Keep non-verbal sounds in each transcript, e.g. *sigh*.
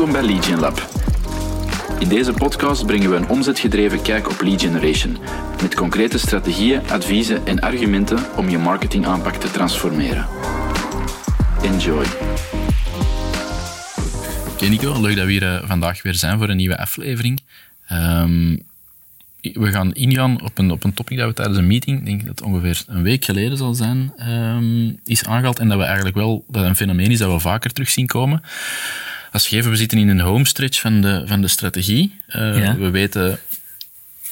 Welkom bij Lead Lab. In deze podcast brengen we een omzetgedreven kijk op lead generation, met concrete strategieën, adviezen en argumenten om je marketingaanpak te transformeren. Enjoy. Oké Nico, leuk dat we hier eh, vandaag weer zijn voor een nieuwe aflevering. Ehm, we gaan ingaan op een, op een topic dat we tijdens een meeting, ik denk dat het ongeveer een week geleden zal zijn, ehm, is aangehaald en dat we eigenlijk wel, dat een fenomeen is dat we vaker terug zien komen. Als gegeven, we zitten in een homestretch van de, van de strategie. Eh, Ja. We weten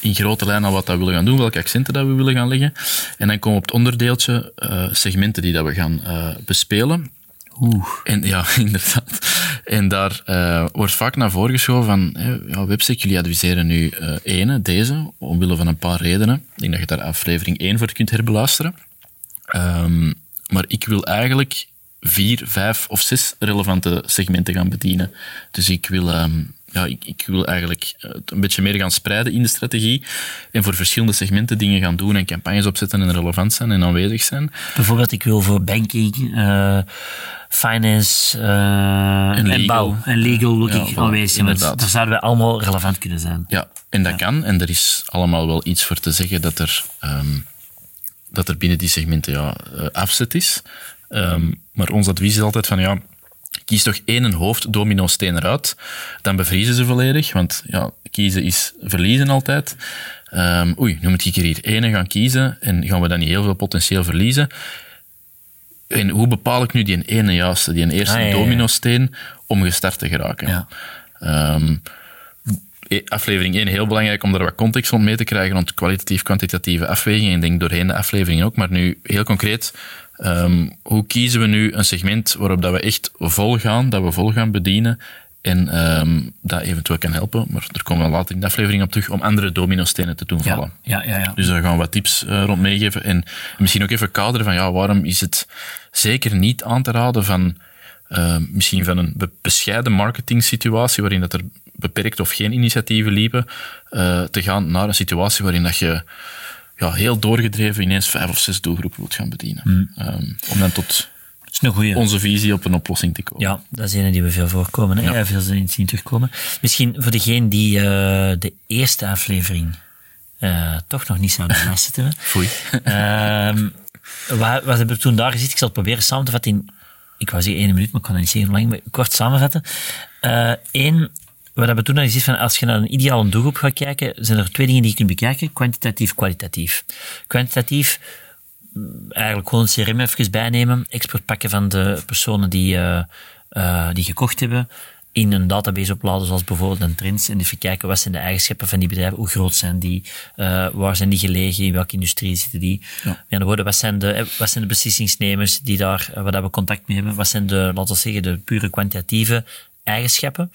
in grote lijnen al wat dat we willen gaan doen, welke accenten dat we willen gaan leggen. En dan komen we op het onderdeeltje eh, segmenten die dat we gaan eh, bespelen. Oeh. En ja, *laughs* inderdaad. En daar wordt vaak naar voren geschoven van, ja, Websec, jullie adviseren nu ene, deze, omwille van een paar redenen. Ik denk dat je daar aflevering 1 voor kunt herbeluisteren. Ehm, maar ik wil eigenlijk vier, vijf of zes relevante segmenten gaan bedienen. Dus ik wil, ehm, ja, ik, ik wil eigenlijk eh, het een beetje meer gaan spreiden in de strategie en voor verschillende segmenten dingen gaan doen en campagnes opzetten en relevant zijn en aanwezig zijn. Bijvoorbeeld, ik wil voor banking, eh, finance eh, en, legal. bouw en legal wil Ja, ik aanwezig zijn. Inderdaad. daar zouden wij allemaal relevant kunnen zijn. Ja, en dat kan. En er is allemaal wel iets voor te zeggen dat er, ehm, dat er binnen die segmenten ja, afzet is. Ehm, maar ons advies is altijd van, ja, kies toch één hoofddomino-steen eruit. Dan bevriezen ze volledig, want ja, kiezen is verliezen altijd. Ehm, oei, nu moet ik er hier één gaan kiezen en gaan we dan niet heel veel potentieel verliezen. En hoe bepaal ik nu die ene juiste, die eerste Ah, ja, ja, ja. domino-steen om gestart te geraken? Ehm, e- aflevering 1 heel belangrijk om er wat context rond mee te krijgen rond kwalitatief-kwantitatieve afwegingen. Ik denk doorheen de afleveringen ook. Maar nu heel concreet, ehm, hoe kiezen we nu een segment waarop dat we echt vol gaan, dat we vol gaan bedienen en ehm, dat eventueel kan helpen. Maar daar komen we later in de aflevering op terug om andere dominostenen te doen vallen. Ja, ja, ja. ja. Dus daar gaan we wat tips eh, rond meegeven. En misschien ook even kaderen van ja, waarom is het zeker niet aan te raden van eh, misschien van een be- bescheiden marketing situatie waarin dat er beperkt of geen initiatieven liepen, eh, te gaan naar een situatie waarin dat je ja, heel doorgedreven ineens vijf of zes doelgroepen wilt gaan bedienen. Ehm, om dan tot onze visie op een oplossing te komen. Ja, dat is een die we veel voorkomen. Hè? Ja. Veel zien terugkomen. Misschien voor degene die eh, de eerste aflevering eh, toch nog niet zouden *laughs* geluisterd hebben. Foei. Ehm, wat, wat hebben we toen daar gezien? Ik zal het proberen samen te vatten in, ik wou zeggen één minuut, maar ik kan dat niet zeggen hoe lang, maar kort samenvatten. Eén, wat hebben we toen al gezien van als je naar een ideale doelgroep gaat kijken, zijn er twee dingen die je kunt bekijken, kwantitatief, kwalitatief. Kwantitatief, mm, eigenlijk gewoon een CRM even bijnemen, export pakken van de personen die, eh, eh, die gekocht hebben, in een database opladen, zoals bijvoorbeeld een Trends, en even kijken wat zijn de eigenschappen van die bedrijven, hoe groot zijn die, eh, waar zijn die gelegen, in welke industrie zitten die. Met andere woorden, wat zijn, de, wat zijn de beslissingsnemers die daar, waar dat we contact mee hebben, wat zijn de, laten we zeggen, de pure kwantitatieve eigenschappen.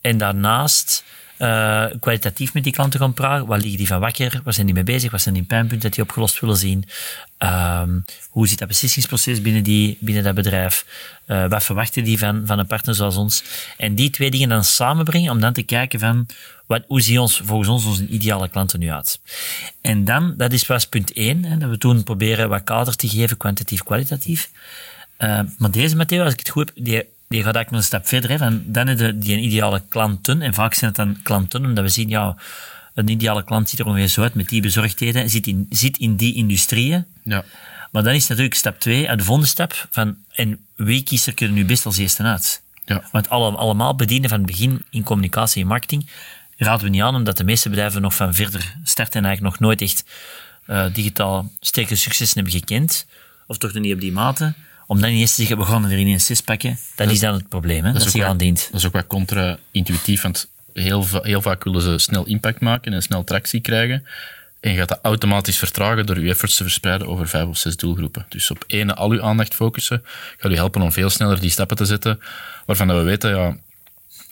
En daarnaast eh, kwalitatief met die klanten gaan praten. Wat liggen die van wakker? Waar zijn die mee bezig? Wat zijn die pijnpunten dat die opgelost willen zien? Ehm, hoe zit dat beslissingsproces binnen, die, binnen dat bedrijf? Eh, wat verwachten die van, van een partner zoals ons? En die twee dingen dan samenbrengen om dan te kijken van wat, hoe zien ons, volgens ons onze ideale klanten nu uit? En dan, dat is pas punt één, hè, dat we toen proberen wat kader te geven, kwantitatief, kwalitatief. Uh, maar deze Matteo, als ik het goed heb, die, die gaat eigenlijk nog een stap verder. Hè, van, dan heb je die een ideale klanten, en vaak zijn het dan klanten, omdat we zien, ja, een ideale klant ziet er ongeveer zo uit met die bezorgdheden, zit in, zit in die industrieën. Ja. Maar dan is natuurlijk stap twee, eh, de volgende stap, van, en wie kiest er nu best als eerste uit? Ja. Want alle, allemaal bedienen van het begin in communicatie en marketing raden we niet aan, omdat de meeste bedrijven nog van verder starten en eigenlijk nog nooit echt uh, digitaal sterke successen hebben gekend, of toch nog niet op die mate, om dan ineens te zeggen, we gaan er ineens zes pakken, dat is dan het probleem, hè, dat, dat zich aandient. Dat is ook wat contra-intuïtief, want heel, heel vaak willen ze snel impact maken en snel tractie krijgen. En je gaat dat automatisch vertragen door je efforts te verspreiden over vijf of zes doelgroepen. Dus op één al uw aandacht focussen gaat u helpen om veel sneller die stappen te zetten, waarvan dat we weten, ja,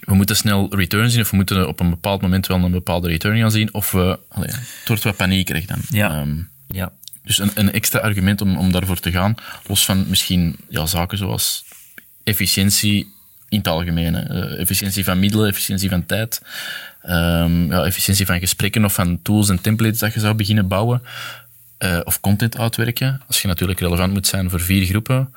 we moeten snel return zien, of we moeten op een bepaald moment wel een bepaalde return gaan zien, of we, allee, het wordt wat paniekerig dan. Ja. Ehm, Ja. Dus een, een extra argument om, om daarvoor te gaan, los van misschien ja, zaken zoals efficiëntie in het algemeen. hè. Eh, efficiëntie van middelen, efficiëntie van tijd, ehm, ja, efficiëntie van gesprekken of van tools en templates dat je zou beginnen bouwen. Eh, of content uitwerken, als je natuurlijk relevant moet zijn voor vier groepen.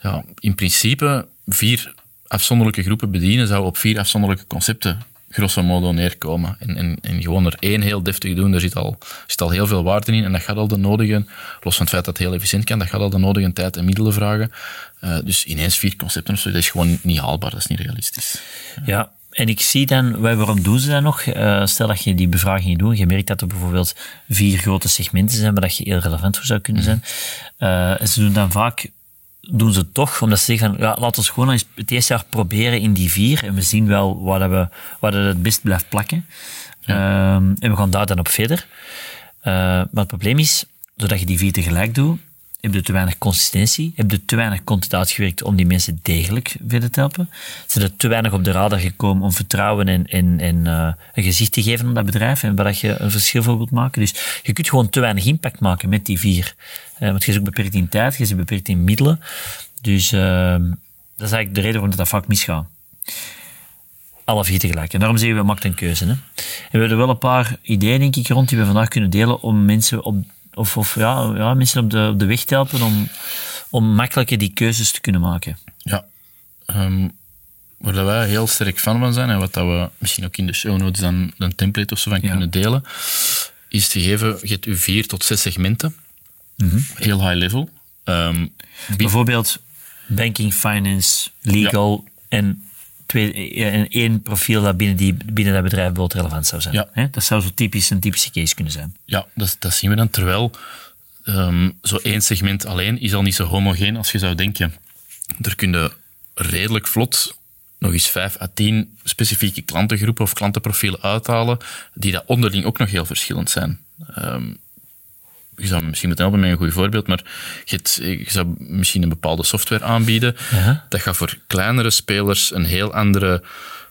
Ja, in principe vier afzonderlijke groepen bedienen, zou op vier afzonderlijke concepten grosso modo neerkomen. En, en, en gewoon er één heel deftig doen, daar zit al, zit al heel veel waarde in en dat gaat al de nodige, los van het feit dat het heel efficiënt kan, dat gaat al de nodige tijd en middelen vragen. Uh, dus ineens vier concepten of zo, dat is gewoon niet haalbaar, dat is niet realistisch. Ja, en ik zie dan, waarom doen ze dat nog? Uh, stel dat je die bevraging doet, je merkt dat er bijvoorbeeld vier grote segmenten zijn waar dat je heel relevant voor zou kunnen zijn. Uh, en ze doen dan vaak doen ze toch, omdat ze zeggen ja, laten we gewoon eens het eerste jaar proberen in die vier en we zien wel waar, we, waar het het best blijft plakken. Ja. Um, en we gaan daar dan op verder. Uh, maar het probleem is, doordat je die vier tegelijk doet, heb je te weinig consistentie, heb je te weinig content uitgewerkt om die mensen degelijk verder te helpen. Zijn er te weinig op de radar gekomen om vertrouwen en, uh, een gezicht te geven aan dat bedrijf en waar je een verschil voor wilt maken. Dus je kunt gewoon te weinig impact maken met die vier. Uh, want je is ook beperkt in tijd, je is beperkt in middelen. Dus uh, dat is eigenlijk de reden waarom dat, dat vaak misgaat. Alle vier tegelijk. En daarom zeggen we, maak een keuze. Hè. En we hebben wel een paar ideeën, denk ik, rond die we vandaag kunnen delen om mensen op of, of ja, ja, mensen op de, op de weg te helpen om, om makkelijker die keuzes te kunnen maken. Ja. Um, waar wij heel sterk fan van zijn en wat dat we misschien ook in de show notes dan een template of zo van kunnen delen, is te geven, je hebt u vier tot zes segmenten. Mhm. Heel high level. Um, Bijvoorbeeld banking, finance, legal en twee, één profiel dat binnen, die, binnen dat bedrijf bijvoorbeeld relevant zou zijn. Ja. Dat zou zo typisch een typische case kunnen zijn. Ja, dat, dat zien we dan. Terwijl um, zo één segment alleen is al niet zo homogeen als je zou denken. Er kunnen redelijk vlot nog eens vijf à tien specifieke klantengroepen of klantenprofielen uithalen, die dat onderling ook nog heel verschillend zijn. Um, je zou misschien moeten helpen met een goed voorbeeld, maar je, je zou misschien een bepaalde software aanbieden. Ja. Dat gaat voor kleinere spelers een heel andere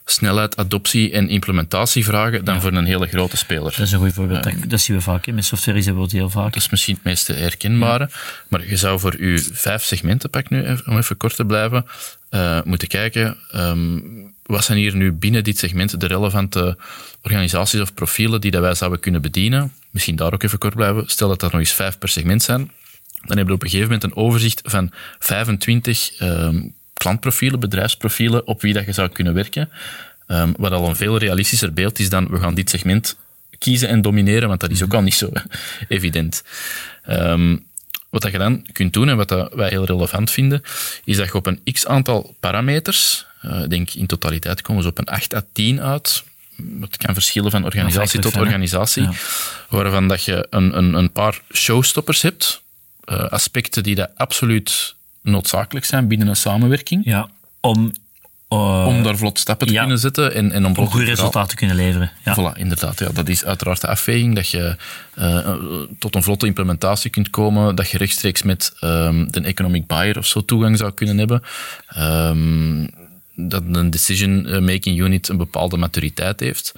snelheid, adoptie en implementatie vragen dan voor een hele grote speler. Dat is een goed voorbeeld. dat, dat, zien we vaak. Met software is dat heel vaak. Dat is misschien het meest herkenbare. Maar je zou voor je vijf segmenten, pak nu, om even kort te blijven, uh, moeten kijken. Um, wat zijn hier nu binnen dit segment de relevante organisaties of profielen die dat wij zouden kunnen bedienen? Misschien daar ook even kort blijven. Stel dat dat nog eens vijf per segment zijn. Dan hebben we op een gegeven moment een overzicht van 25 um, klantprofielen, bedrijfsprofielen, op wie dat je zou kunnen werken. Um, wat al een veel realistischer beeld is dan we gaan dit segment kiezen en domineren, want dat is ook al niet zo *laughs* evident. Um, wat dat je dan kunt doen en wat dat wij heel relevant vinden, is dat je op een x aantal parameters, uh, denk in totaliteit komen ze op een 8 à 10 uit, het kan verschillen van organisatie tot organisatie, waarvan dat je een, een, een paar showstoppers hebt, uh, aspecten die dat absoluut noodzakelijk zijn binnen een samenwerking. Ja, om uh, om daar vlot stappen te kunnen zetten en, en om, om goede resultaten te kunnen leveren. Ja. Voilà, inderdaad. Ja, dat is uiteraard de afweging, dat je uh, tot een vlotte implementatie kunt komen, dat je rechtstreeks met um, de economic buyer of zo toegang zou kunnen hebben. Um, dat een decision-making unit een bepaalde maturiteit heeft.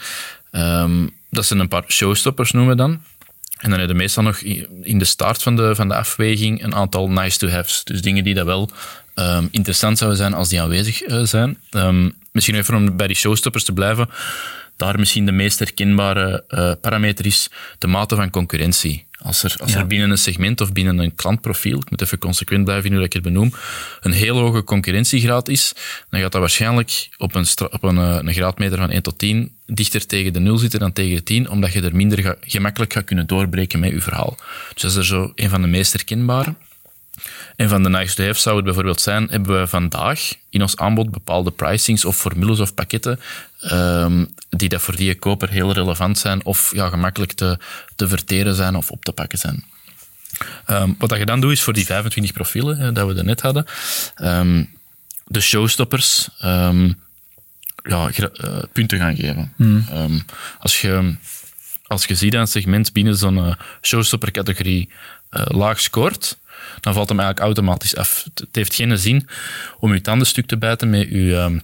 Um, dat zijn een paar showstoppers noemen we dan. En dan heb je meestal nog in de start van de, van de afweging een aantal nice-to-haves. Dus dingen die dat wel um, interessant zouden zijn als die aanwezig uh, zijn. Um, misschien even om bij die showstoppers te blijven. Daar misschien de meest herkenbare uh, parameter is de mate van concurrentie. Als er, als er binnen een segment of binnen een klantprofiel, ik moet even consequent blijven in hoe ik het benoem, een heel hoge concurrentiegraad is, dan gaat dat waarschijnlijk op een, op een, uh, een graadmeter van 1 tot 10 dichter tegen de 0 zitten dan tegen de 10, omdat je er minder ga, gemakkelijk gaat kunnen doorbreken met je verhaal. Dus dat is er zo een van de meest herkenbare. En van de nice to have zou het bijvoorbeeld zijn, hebben we vandaag in ons aanbod bepaalde pricings of formules of pakketten um, die dat voor die koper heel relevant zijn of ja, gemakkelijk te, te verteren zijn of op te pakken zijn. Um, wat dat je dan doet is voor die 25 profielen hè, dat we net hadden, um, de showstoppers ja, uh, punten gaan geven. Hmm. als, je, als je ziet dat een segment binnen zo'n uh, showstopper-categorie uh, laag scoort, dan valt hem eigenlijk automatisch af. Het heeft geen zin om je tandenstuk te bijten met je um,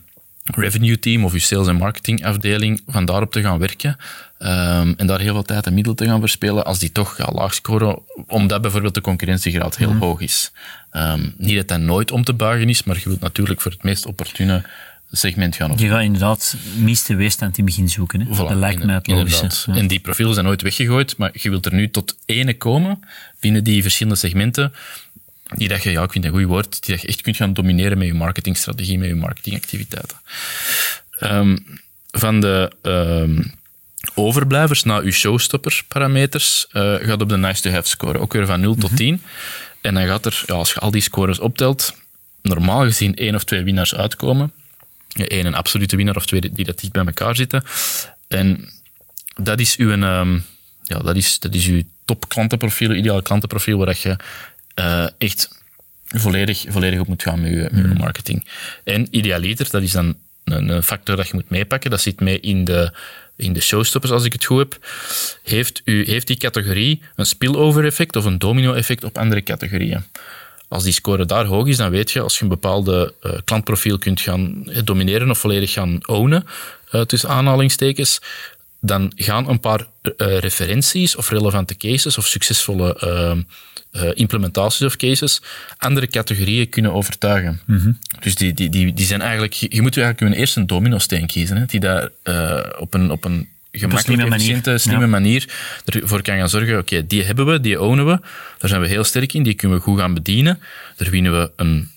revenue team of je sales en marketing afdeling van daarop te gaan werken um, en daar heel veel tijd en middelen te gaan verspelen als die toch ja, laag scoren, omdat bijvoorbeeld de concurrentiegraad heel mhm. hoog is. Um, niet dat dat nooit om te buigen is, maar je wilt natuurlijk voor het meest opportune segment gaan Je gaat inderdaad meeste weerstand in begin zoeken. Hè? Voilà, dat lijkt mij het logische. En die profielen zijn nooit weggegooid, maar je wilt er nu tot ene komen binnen die verschillende segmenten die dat je, ja, ik vind een goed woord, die dat je echt kunt gaan domineren met je marketingstrategie, met je marketingactiviteiten. Ehm, van de ehm, overblijvers naar je showstopper-parameters uh, gaat op de nice-to-have score. Ook weer van 0 tot 10. En dan gaat er, ja, als je al die scores optelt, normaal gezien één of twee winnaars uitkomen. Eén een absolute winnaar of twee die dat dicht bij elkaar zitten. En dat is uw, um, ja, dat is, dat is uw top klantenprofiel, ideale klantenprofiel, waar je uh, echt volledig, volledig op moet gaan met je, met je marketing. En idealiter, dat is dan een, een factor dat je moet meepakken. Dat zit mee in de, in de showstoppers, als ik het goed heb. Heeft, u, heeft die categorie een spillover effect of een domino-effect op andere categorieën? Als die score daar hoog is, dan weet je, als je een bepaalde uh, klantprofiel kunt gaan domineren of volledig gaan ownen, uh, tussen aanhalingstekens, dan gaan een paar uh, referenties of relevante cases of succesvolle implementaties of cases andere categorieën kunnen overtuigen. Mm -hmm. Dus die, die, die, die zijn eigenlijk, je moet eigenlijk een domino-steen kiezen, hè, die daar op een, op een gemakkelijke, efficiënte, slimme ja. manier ervoor kan gaan zorgen, oké, okay, die hebben we, die ownen we, daar zijn we heel sterk in, die kunnen we goed gaan bedienen, daar winnen we een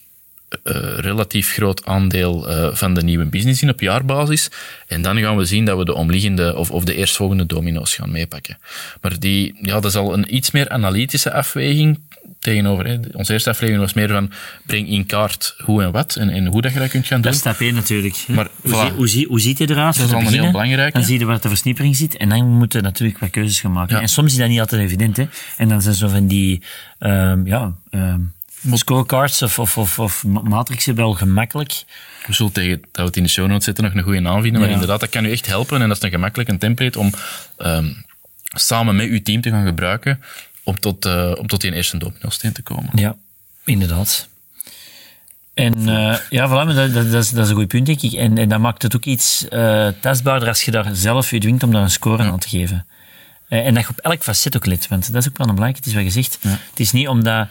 uh, relatief groot aandeel uh, van de nieuwe business in op jaarbasis. En dan gaan we zien dat we de omliggende of, of de eerstvolgende domino's gaan meepakken. Maar die, ja, dat is al een iets meer analytische afweging tegenover. Onze eerste aflevering was meer van breng in kaart hoe en wat en, en hoe dat je dat kunt gaan doen. Dat is stap 1 natuurlijk. Maar, hoe, zie, hoe, zie, hoe ziet hij eruit? Dat is allemaal heel belangrijk. Dan zie je waar de versnippering zit en dan moeten natuurlijk wat keuzes gaan maken. Ja. En soms is dat niet altijd evident. Hè. En dan zijn zo van die, um, ja... Um, scorecards of, of, of, of matrixen wel gemakkelijk. We zullen tegen dat we het in de show notes zetten nog een goede naam vinden, maar ja. inderdaad, dat kan u echt helpen en dat is een gemakkelijk een template om um, samen met uw team te gaan gebruiken om tot, uh, om tot die eerste domino-steen te komen. Ja, inderdaad. En uh, ja, voilà, dat, dat, dat, is, dat is een goed punt, denk ik. En, en dat maakt het ook iets uh, testbaarder als je daar zelf je dwingt om daar een score ja. aan te geven. en dat je op elk facet ook let, want dat is ook wel een belangrijk, het is wat gezegd. Ja. Het is niet omdat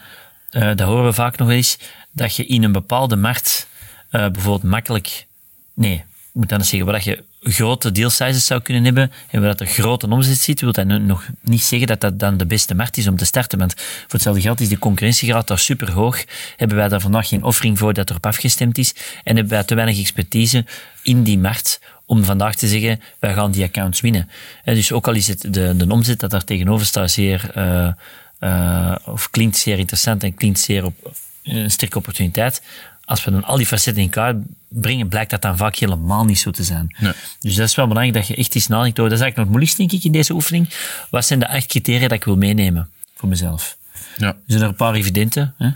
dat horen we vaak nog eens, dat je in een bepaalde markt bijvoorbeeld makkelijk, nee, moet anders zeggen, waar je grote deal sizes zou kunnen hebben en waar dat er grote omzet zit, wil dat nog niet zeggen dat dat dan de beste markt is om te starten. Want voor hetzelfde geld is de concurrentiegraad daar super hoog. Hebben wij daar vandaag geen offering voor dat erop afgestemd is en hebben wij te weinig expertise in die markt om vandaag te zeggen, wij gaan die accounts winnen. En dus ook al is het de, de omzet dat daar tegenover staat zeer uh, uh, of klinkt zeer interessant en klinkt zeer op een sterke opportuniteit. Als we dan al die facetten in kaart brengen, blijkt dat dan vaak helemaal niet zo te zijn. Nee. Dus dat is wel belangrijk dat je echt eens nadenkt over. Dat is eigenlijk nog het moeilijkste, denk ik, in deze oefening. Wat zijn de acht criteria dat ik wil meenemen voor mezelf? Ja. Er zijn er een paar evidente, hè?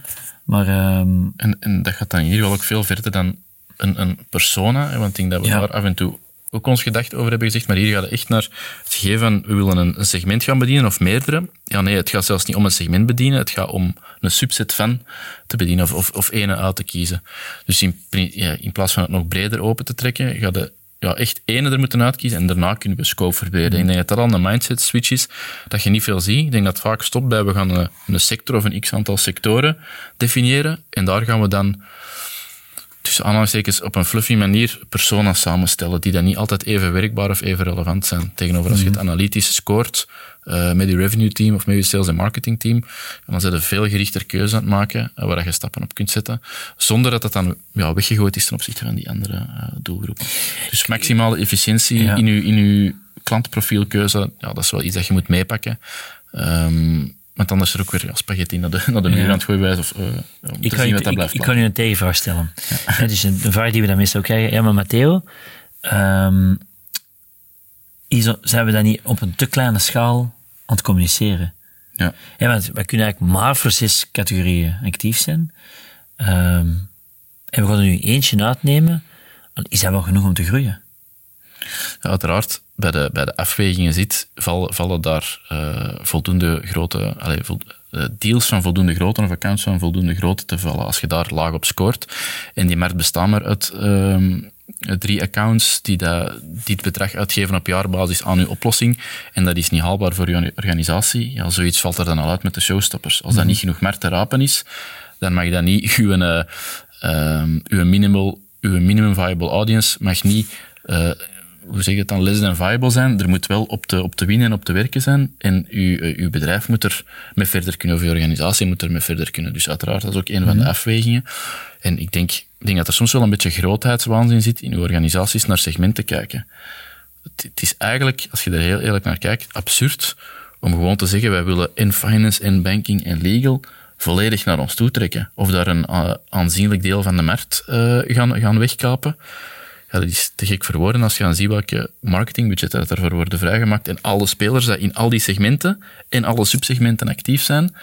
maar... Um... En, en dat gaat dan ieder geval ook veel verder dan een, een persona, want ik denk dat we ja. daar af en toe ook ons gedacht over hebben gezegd, maar hier gaat het echt naar het gegeven van we willen een, segment gaan bedienen of meerdere. Ja, nee, het gaat zelfs niet om een segment bedienen, het gaat om een subset van te bedienen of, of, of ene uit te kiezen. Dus in, ja, in plaats van het nog breder open te trekken, ga je ja, echt ene er moeten uitkiezen en daarna kunnen we scope verbeteren. Ik denk dat dat al een mindset switch is, dat je niet veel ziet. Ik denk dat het vaak stopt bij we gaan een, een sector of een x-aantal sectoren definiëren en daar gaan we dan tussen aanhalingstekens op een fluffy manier persona's samenstellen die dan niet altijd even werkbaar of even relevant zijn. Tegenover als je het analytisch scoort uh, met je revenue team of met je sales en marketing team, dan zijn er veel gerichter keuze aan het maken uh, waar je stappen op kunt zetten, zonder dat dat dan ja, weggegooid is ten opzichte van die andere uh, doelgroepen. Dus maximale efficiëntie ja. in, je, in uw klantenprofielkeuze, ja, dat is wel iets dat je moet meepakken. Um, want anders is er ook weer ja, spaghetti naar de, naar de muur ja. aan het gooien of uh, om ik te kan zien wat dat ik, blijft ik, ik kan u een tegenvraag stellen. Ja. *laughs* Het is een, een, vraag die we dan meestal krijgen. Ja, maar Matteo, um, zijn we dan niet op een te kleine schaal aan het communiceren? Ja. ja want wij kunnen eigenlijk maar voor zes categorieën actief zijn. Um, en we gaan er nu eentje uitnemen. Is dat wel genoeg om te groeien? Ja, uiteraard, bij de, bij de afwegingen zit, vallen, vallen daar uh, voldoende grote, allez, vo, uh, deals van voldoende grootte of accounts van voldoende grootte te vallen. Als je daar laag op scoort en die markt bestaat maar uit um, drie accounts die, dat, die het bedrag uitgeven op jaarbasis aan uw oplossing en dat is niet haalbaar voor je organisatie, ja, zoiets valt er dan al uit met de showstoppers. Als dat niet genoeg markt te rapen is, dan mag dat niet uw, uh, uw, minimal, uw minimum viable audience mag niet hoe zeg je het dan, less than viable zijn. Er moet wel op te, op te winnen en op te werken zijn. En uw, eh, uw bedrijf moet er mee verder kunnen, of uw organisatie moet er mee verder kunnen. Dus uiteraard, dat is ook een van de afwegingen. En ik denk, ik denk dat er soms wel een beetje grootheidswaanzin zit in uw organisaties naar segmenten kijken. Het, het is eigenlijk, als je er heel eerlijk naar kijkt, absurd om gewoon te zeggen, wij willen in finance, in banking en legal volledig naar ons toe trekken. Of daar een uh, aanzienlijk deel van de markt uh, gaan, gaan wegkapen. Ja, dat is te gek voor woorden als je dan ziet welke marketingbudgetten dat ervoor worden vrijgemaakt en alle spelers die in al die segmenten en alle subsegmenten actief zijn.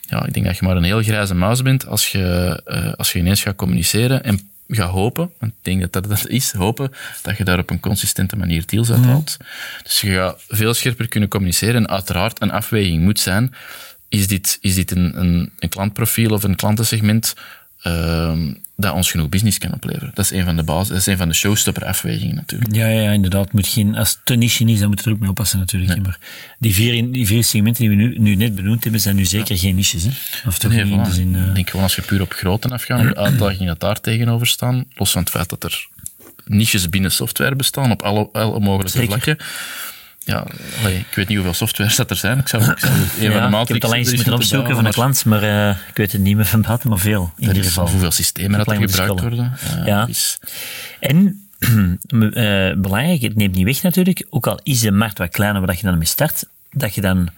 Ja, ik denk dat je maar een heel grijze muis bent als je, uh, als je ineens gaat communiceren en gaat hopen, want ik denk dat dat dat is, hopen dat je daar op een consistente manier deals uithaalt. Mm. Dus je gaat veel scherper kunnen communiceren en uiteraard een afweging moet zijn is dit, is dit een, een, een klantprofiel of een klantensegment uh, dat ons genoeg business kan opleveren. Dat is een van de basis, dat is een van de showstopper-afwegingen natuurlijk. Ja, ja, inderdaad. Moet geen, als het te niche is, dan moet je er ook mee oppassen natuurlijk. Nee. Maar die vier, die vier segmenten die we nu, nu net benoemd hebben, zijn nu zeker ja. geen niches. Hè? Of toch nee, niet in uh... Ik denk gewoon als je puur op grootte afgaat, de uitdagingen dat daar tegenover staan, los van het feit dat er niches binnen software bestaan op alle, alle mogelijke zeker. vlakken ja, allee, ik weet niet hoeveel softwares dat er zijn. Ik zou, ik zou een ja, van de ik heb het alleen eens moeten opzoeken van een klant, maar uh, ik weet het niet meer van buiten, maar veel. In ieder geval. Hoeveel systemen dat er gebruikt worden. Uh, ja. Is... En *clears throat* uh, belangrijk, het neemt niet weg natuurlijk, ook al is de markt wat kleiner waar je dan mee start, dat je dan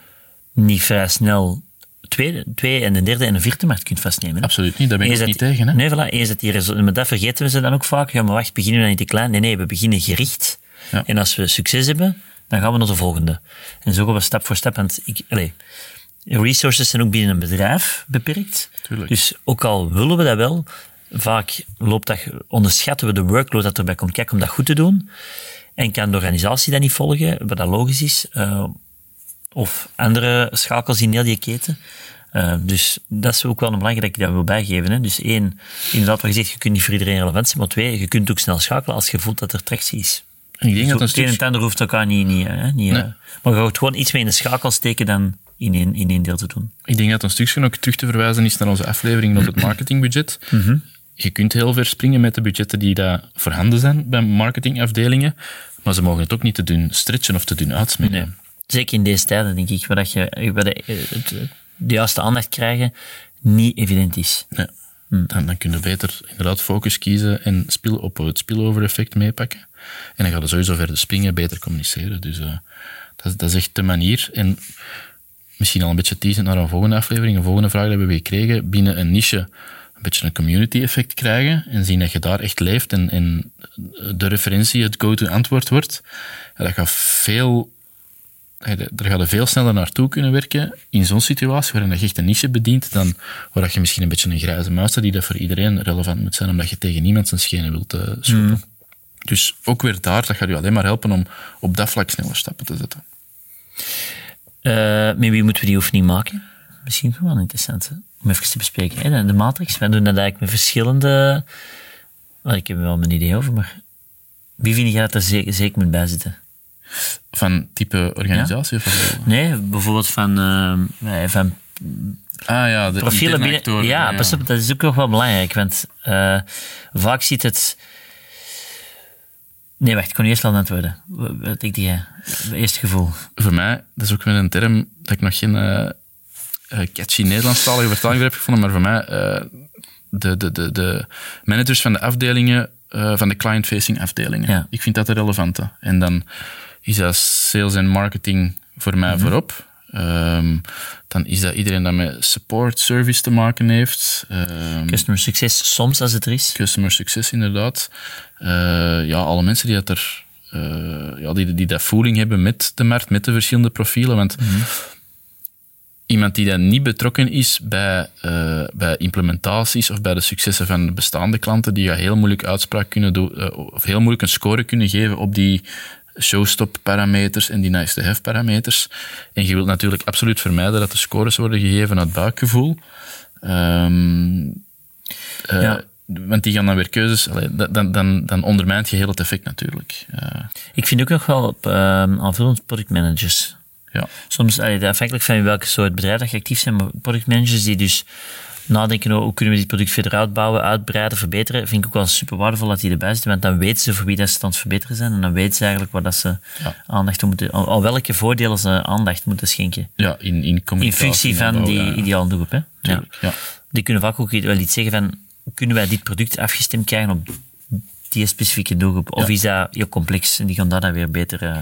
niet vrij snel tweede, twee en de derde en de vierde markt kunt vastnemen. Absoluut niet, daar ben ik niet tegen. Hè? Nee, voilà, eens dat hier, maar dat vergeten we ze dan ook vaak. Ja, maar wacht, beginnen we dan niet te klein? Nee, nee, we beginnen gericht. Ja. En als we succes hebben, dan gaan we naar de volgende. En zo gaan we stap voor stap. Want ik, allez, resources zijn ook binnen een bedrijf beperkt. Tuurlijk. Dus ook al willen we dat wel, vaak loopt dat, onderschatten we de workload dat erbij komt kijken om dat goed te doen. En kan de organisatie dat niet volgen, wat dat logisch is. Uh, of andere schakels in heel die keten. Uh, dus dat is ook wel een belangrijk dat ik dat wil bijgeven. Hè. Dus één, inderdaad wat je zegt, je kunt niet voor iedereen relevant zijn. Maar twee, je kunt ook snel schakelen als je voelt dat er tractie is. Ik denk dat een stuk... Hoeft elkaar niet, niet, hè, niet nee. maar je gaat gewoon iets meer in de schakel steken dan in één, in één deel te doen. Ik denk dat een stukje ook terug te verwijzen is naar onze aflevering over het *clears throat* marketingbudget. Mm -hmm. Je kunt heel ver springen met de budgetten die daar voorhanden zijn bij marketingafdelingen, maar ze mogen het ook niet te doen stretchen of te doen uitsmeren. Nee. Zeker in deze tijden, denk ik, waar, je, waar de, juiste aandacht krijgen niet evident is. Nee. Hmm. Dan, dan kun je beter inderdaad focus kiezen en spil op het spillover-effect meepakken. En dan gaat het sowieso verder springen, beter communiceren. Dus uh, dat, dat, is echt de manier. En misschien al een beetje teasen naar een volgende aflevering. Een volgende vraag die we gekregen. Binnen een niche een beetje een community effect krijgen en zien dat je daar echt leeft en, de referentie het go-to antwoord wordt. Dat gaat veel daar ga je veel sneller naartoe kunnen werken in zo'n situatie waarin je echt een niche bedient dan waar je misschien een beetje een grijze muis die dat voor iedereen relevant moet zijn omdat je tegen niemand zijn schenen wilt uh, schoppen. Mm. Dus ook weer daar, dat gaat je alleen maar helpen om op dat vlak sneller stappen te zetten. Uh, met wie moeten we die oefening maken? Misschien wel interessant om even te bespreken. Hè? De Matrix, wij doen dat eigenlijk met verschillende... Well, ik heb er wel mijn idee over, maar wie vind je dat er zeker, zeker moet bijzitten? Van type organisatie? Ja? Of nee, bijvoorbeeld van, uh, van Ah ja, de profielen binnen. Ja, ja. Pas op, dat is ook nog wel belangrijk, want uh, vaak ziet het. Nee, wacht, ik kon eerst al antwoorden. Wat ik die, het eerste gevoel. Voor mij, dat is ook weer een term dat ik nog geen uh, catchy Nederlandstalige vertaling heb gevonden, maar voor mij, uh, de, de, de, de managers van de afdelingen, van de client-facing afdelingen. Ja. Ik vind dat de relevante. En dan is dat sales en marketing voor mij mm -hmm. voorop. Um, dan is dat iedereen dat met support service te maken heeft. Um, customer success, soms als het er is. Customer success, inderdaad. Uh, ja, alle mensen die dat er, uh, ja, die, die dat voeling hebben met de markt, met de verschillende profielen. Want mm -hmm. iemand die dan niet betrokken is bij, uh, bij implementaties of bij de successen van de bestaande klanten, die gaat heel moeilijk uitspraak kunnen doen, of heel moeilijk een score kunnen geven op die showstop-parameters en die nice-to-have-parameters. En je wilt natuurlijk absoluut vermijden dat de scores worden gegeven uit buikgevoel. Um, uh, ja. Want die gaan dan weer keuzes... Dan, dan, dan ondermijnt je heel het effect natuurlijk. Uh. Ik vind ook nog wel op uh, aanvullend productmanagers. Ja. Soms, allee, afhankelijk van welke soort bedrijf dat je actief zijn, maar productmanagers die dus nadenken over hoe kunnen we dit product verder uitbouwen, uitbreiden, verbeteren, vind ik ook wel super waardevol dat die erbij zitten, want dan weten ze voor wie dat ze aan het verbeteren zijn en dan weten ze eigenlijk waar dat ze aandacht aan moeten, al, al welke voordelen ze aandacht moeten schenken. Ja, in, in In communicatie. functie van die ja. ideale doelgroep, hè? Ja. Tuurlijk, ja. Die kunnen vaak ook wel iets zeggen van, kunnen wij dit product afgestemd krijgen op die specifieke doelgroep? Of Ja. is dat heel complex en die gaan daar dan weer beter eh,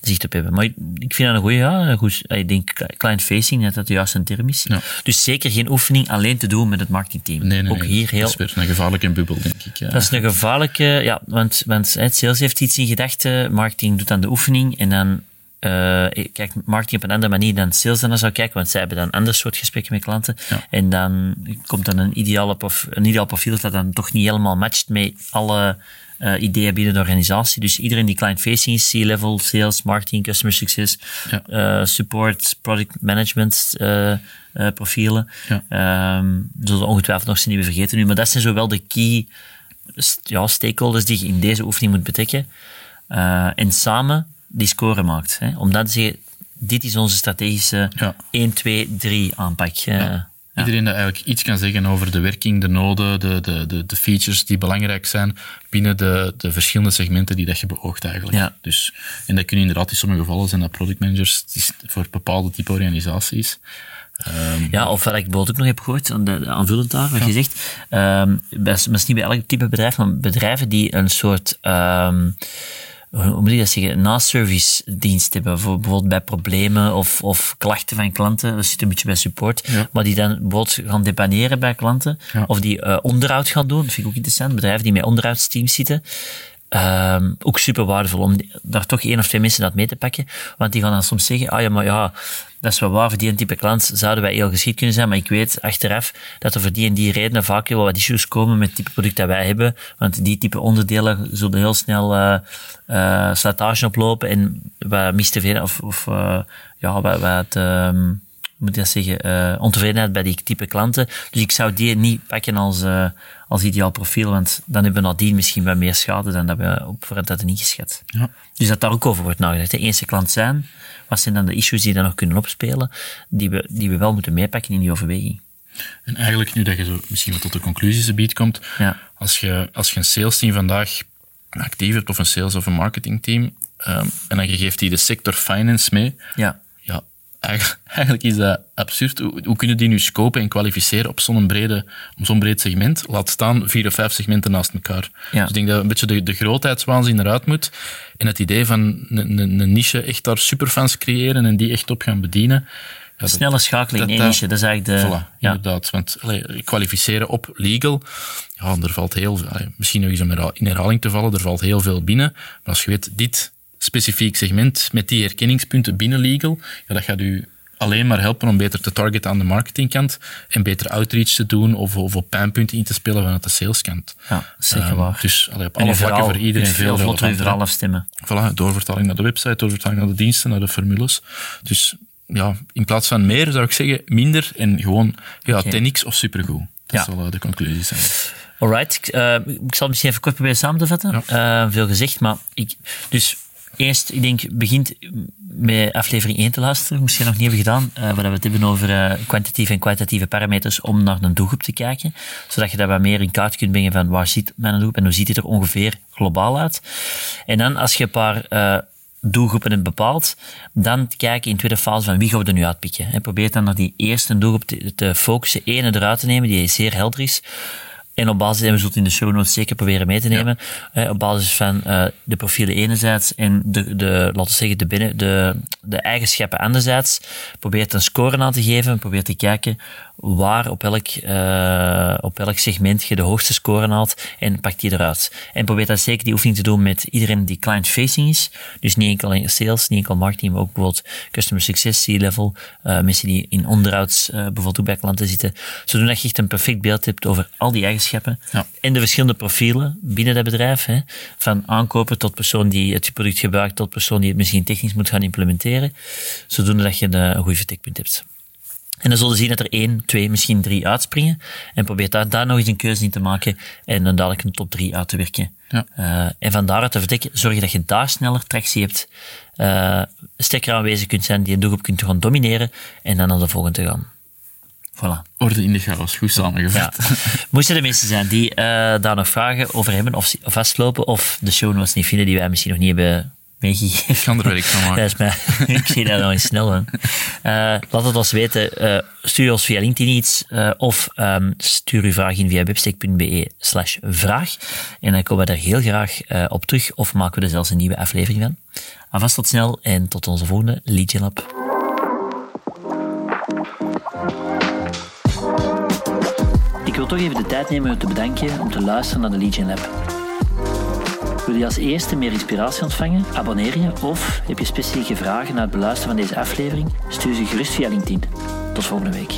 zicht op hebben? Maar ik ik vind dat een goede, ja, goed, ik denk client-facing, dat dat de juiste term is. Ja. Dus zeker geen oefening alleen te doen met het marketingteam. Nee, nee, ook nee. hier heel... Dat is weer een gevaarlijke bubbel, denk ik. Ja. Dat is een gevaarlijke, ja, want, want hè, sales heeft iets in gedachten, marketing doet dan de oefening en dan eh kijkt marketing op een andere manier dan sales dan zou kijken, want zij hebben dan een ander soort gesprekken met klanten. Ja. En dan komt dan een, ideale prof, een ideaal profiel dat dan toch niet helemaal matcht met alle eh, ideeën binnen de organisatie. Dus iedereen die client-facing is, C-level, sales, marketing, customer success, Ja. eh, support, product management profielen. Ja. We zullen ongetwijfeld nog zijn die we vergeten nu, maar dat zijn zowel de key ja, stakeholders die je in deze oefening moet betrekken. En samen die score maakt. Hè? Om dan te zeggen, dit is onze strategische Ja. 1, 2, 3 aanpak. Eh, ja. Iedereen dat eigenlijk iets kan zeggen over de werking, de noden, de, de, de, de features die belangrijk zijn binnen de, de verschillende segmenten die dat je beoogt eigenlijk. Ja. Dus, en dat kunnen inderdaad in sommige gevallen zijn dat productmanagers voor bepaalde type organisaties. Ehm, Ja, of wat ik bijvoorbeeld ook nog heb gehoord, aanvullend daar, wat je zegt, ehm, best, niet bij elk type bedrijf, maar bedrijven die een soort, ehm, hoe moet ik dat zeggen, na-service dienst hebben, voor, bijvoorbeeld bij problemen of, of klachten van klanten, dat zit een beetje bij support, Ja. maar die dan bijvoorbeeld gaan depaneren bij klanten, Ja. of die eh, onderhoud gaan doen, dat vind ik ook interessant, bedrijven die met onderhoudsteams zitten, Ehm, ook super waardevol om daar toch één of twee mensen dat mee te pakken. Want die gaan dan soms zeggen, ah ja, maar ja, dat is wel waar, voor die en type klant zouden wij heel geschikt kunnen zijn, maar ik weet achteraf dat er voor die en die redenen vaak wel wat issues komen met het type product dat wij hebben. Want die type onderdelen zullen heel snel eh, slijtage oplopen en wat mistevredenheid of, of eh, ja, wat, wat ehm, moet ik dat zeggen, eh, ontevredenheid bij die type klanten. Dus ik zou die niet pakken als, eh, als ideaal profiel, want dan hebben we nadien misschien wat meer schade dan dat we op voorhand hadden ingeschat. Ja. Dus dat daar ook over wordt nagedacht. De eerste klant zijn, wat zijn dan de issues die dan nog kunnen opspelen, die we, die we wel moeten meepakken in die overweging. En eigenlijk, nu dat je zo misschien wat tot de conclusies biedt komt, Ja. als, je, als je een sales team vandaag actief hebt, of een sales of een marketingteam, ehm, en dan je geeft die de sector finance mee, Ja. Eigenlijk, is dat absurd. Hoe, hoe kunnen die nu scopen en kwalificeren op zo'n brede, op zo'n breed segment? Laat staan vier of vijf segmenten naast elkaar. Ja. Dus ik denk dat een beetje de, de grootheidswaanzin eruit moet. En het idee van een, een, een niche echt daar superfans creëren en die echt op gaan bedienen. Ja, dat- Snelle schakeling in niche, dat is eigenlijk de... Voilà, ja. inderdaad. Want allee, kwalificeren op legal, ja, er valt heel veel, allee, misschien nog eens om in herhaling te vallen, er valt heel veel binnen. Maar als je weet, dit specifiek segment met die herkenningspunten binnen legal, ja, dat gaat u alleen maar helpen om beter te targeten aan de marketingkant en beter outreach te doen of, of op pijnpunten in te spelen vanuit de saleskant. Ja, zeker Ehm, waar. Dus allee, op alle vlakken voor iedereen veel vlotter verhaal afstemmen. Voilà, doorvertaling naar de website, doorvertaling naar de diensten, naar de formules. Dus ja, in plaats van meer zou ik zeggen minder en gewoon ja, Oké. 10x of supergoed. Dat Ja. zal eh, de conclusie zijn. Alright, ik, eh, ik zal het misschien even kort proberen samen te vatten. Eh, veel gezegd, maar ik, dus eerst, ik denk, begint met aflevering 1 te luisteren, je nog niet hebben gedaan, eh, waar we het hebben over eh, kwantitatieve en kwalitatieve parameters om naar een doelgroep te kijken, zodat je dat wat meer in kaart kunt brengen van waar zit mijn doelgroep en hoe ziet het er ongeveer globaal uit. En dan, als je een paar eh, doelgroepen hebt bepaald, dan kijken in de tweede fase van wie gaan we er nu uitpikken. En probeer dan naar die eerste doelgroep te, te focussen, ene eruit te nemen die zeer helder is. En op basis, en we zullen het in de show notes zeker proberen mee te nemen, eh, op basis van eh, de profielen enerzijds en de, de, laten we zeggen, de, binnen, de, de eigenschappen anderzijds, probeert een score aan te geven, probeert te kijken waar, op welk, eh, op welk segment je de hoogste score haalt en pak die eruit. En probeer dan zeker die oefening te doen met iedereen die client-facing is, dus niet enkel in sales, niet enkel marketing, maar ook bijvoorbeeld customer success, C-level, eh, mensen die in onderhouds, bijvoorbeeld ook bij klanten zitten, zodat je echt een perfect beeld hebt over al die eigenschappen Ja. en de verschillende profielen binnen dat bedrijf. Hè, van aankoper tot persoon die het product gebruikt, tot persoon die het misschien technisch moet gaan implementeren. Zodoende dat je de, een goed vertrekpunt hebt. En dan zullen zien dat er één, twee, misschien drie uitspringen. En probeer daar, daar nog eens een keuze in te maken en dan dadelijk een top drie uit te werken. Ja. Eh, en van daaruit te vertrekken, zorg je dat je daar sneller tractie hebt, eh sterker aanwezig kunt zijn, die een doelgroep kunt gaan domineren en dan naar de volgende gaan. Voilà. Orde in de chaos, goed Ja. samengevat. *laughs* Moesten er mensen zijn die eh, daar nog vragen over hebben of, vastlopen of de show notes niet vinden die wij misschien nog niet hebben meegegeven. Ik kan er werk van maken. *laughs* Dat is mij. *laughs* ik zie dat nog eens snel. Eh, laat het ons weten. Eh, stuur ons via LinkedIn iets of ehm, stuur uw vraag in via webstack.be slash vraag. En dan komen we daar heel graag op terug of maken we er zelfs een nieuwe aflevering van. Alvast tot snel en tot onze volgende Gen Lab. Wil toch even de tijd nemen om te bedanken om te luisteren naar de Gen Lab. Wil je als eerste meer inspiratie ontvangen? Abonneer je of heb je specifieke vragen na het beluisteren van deze aflevering? Stuur ze gerust via LinkedIn. Tot volgende week.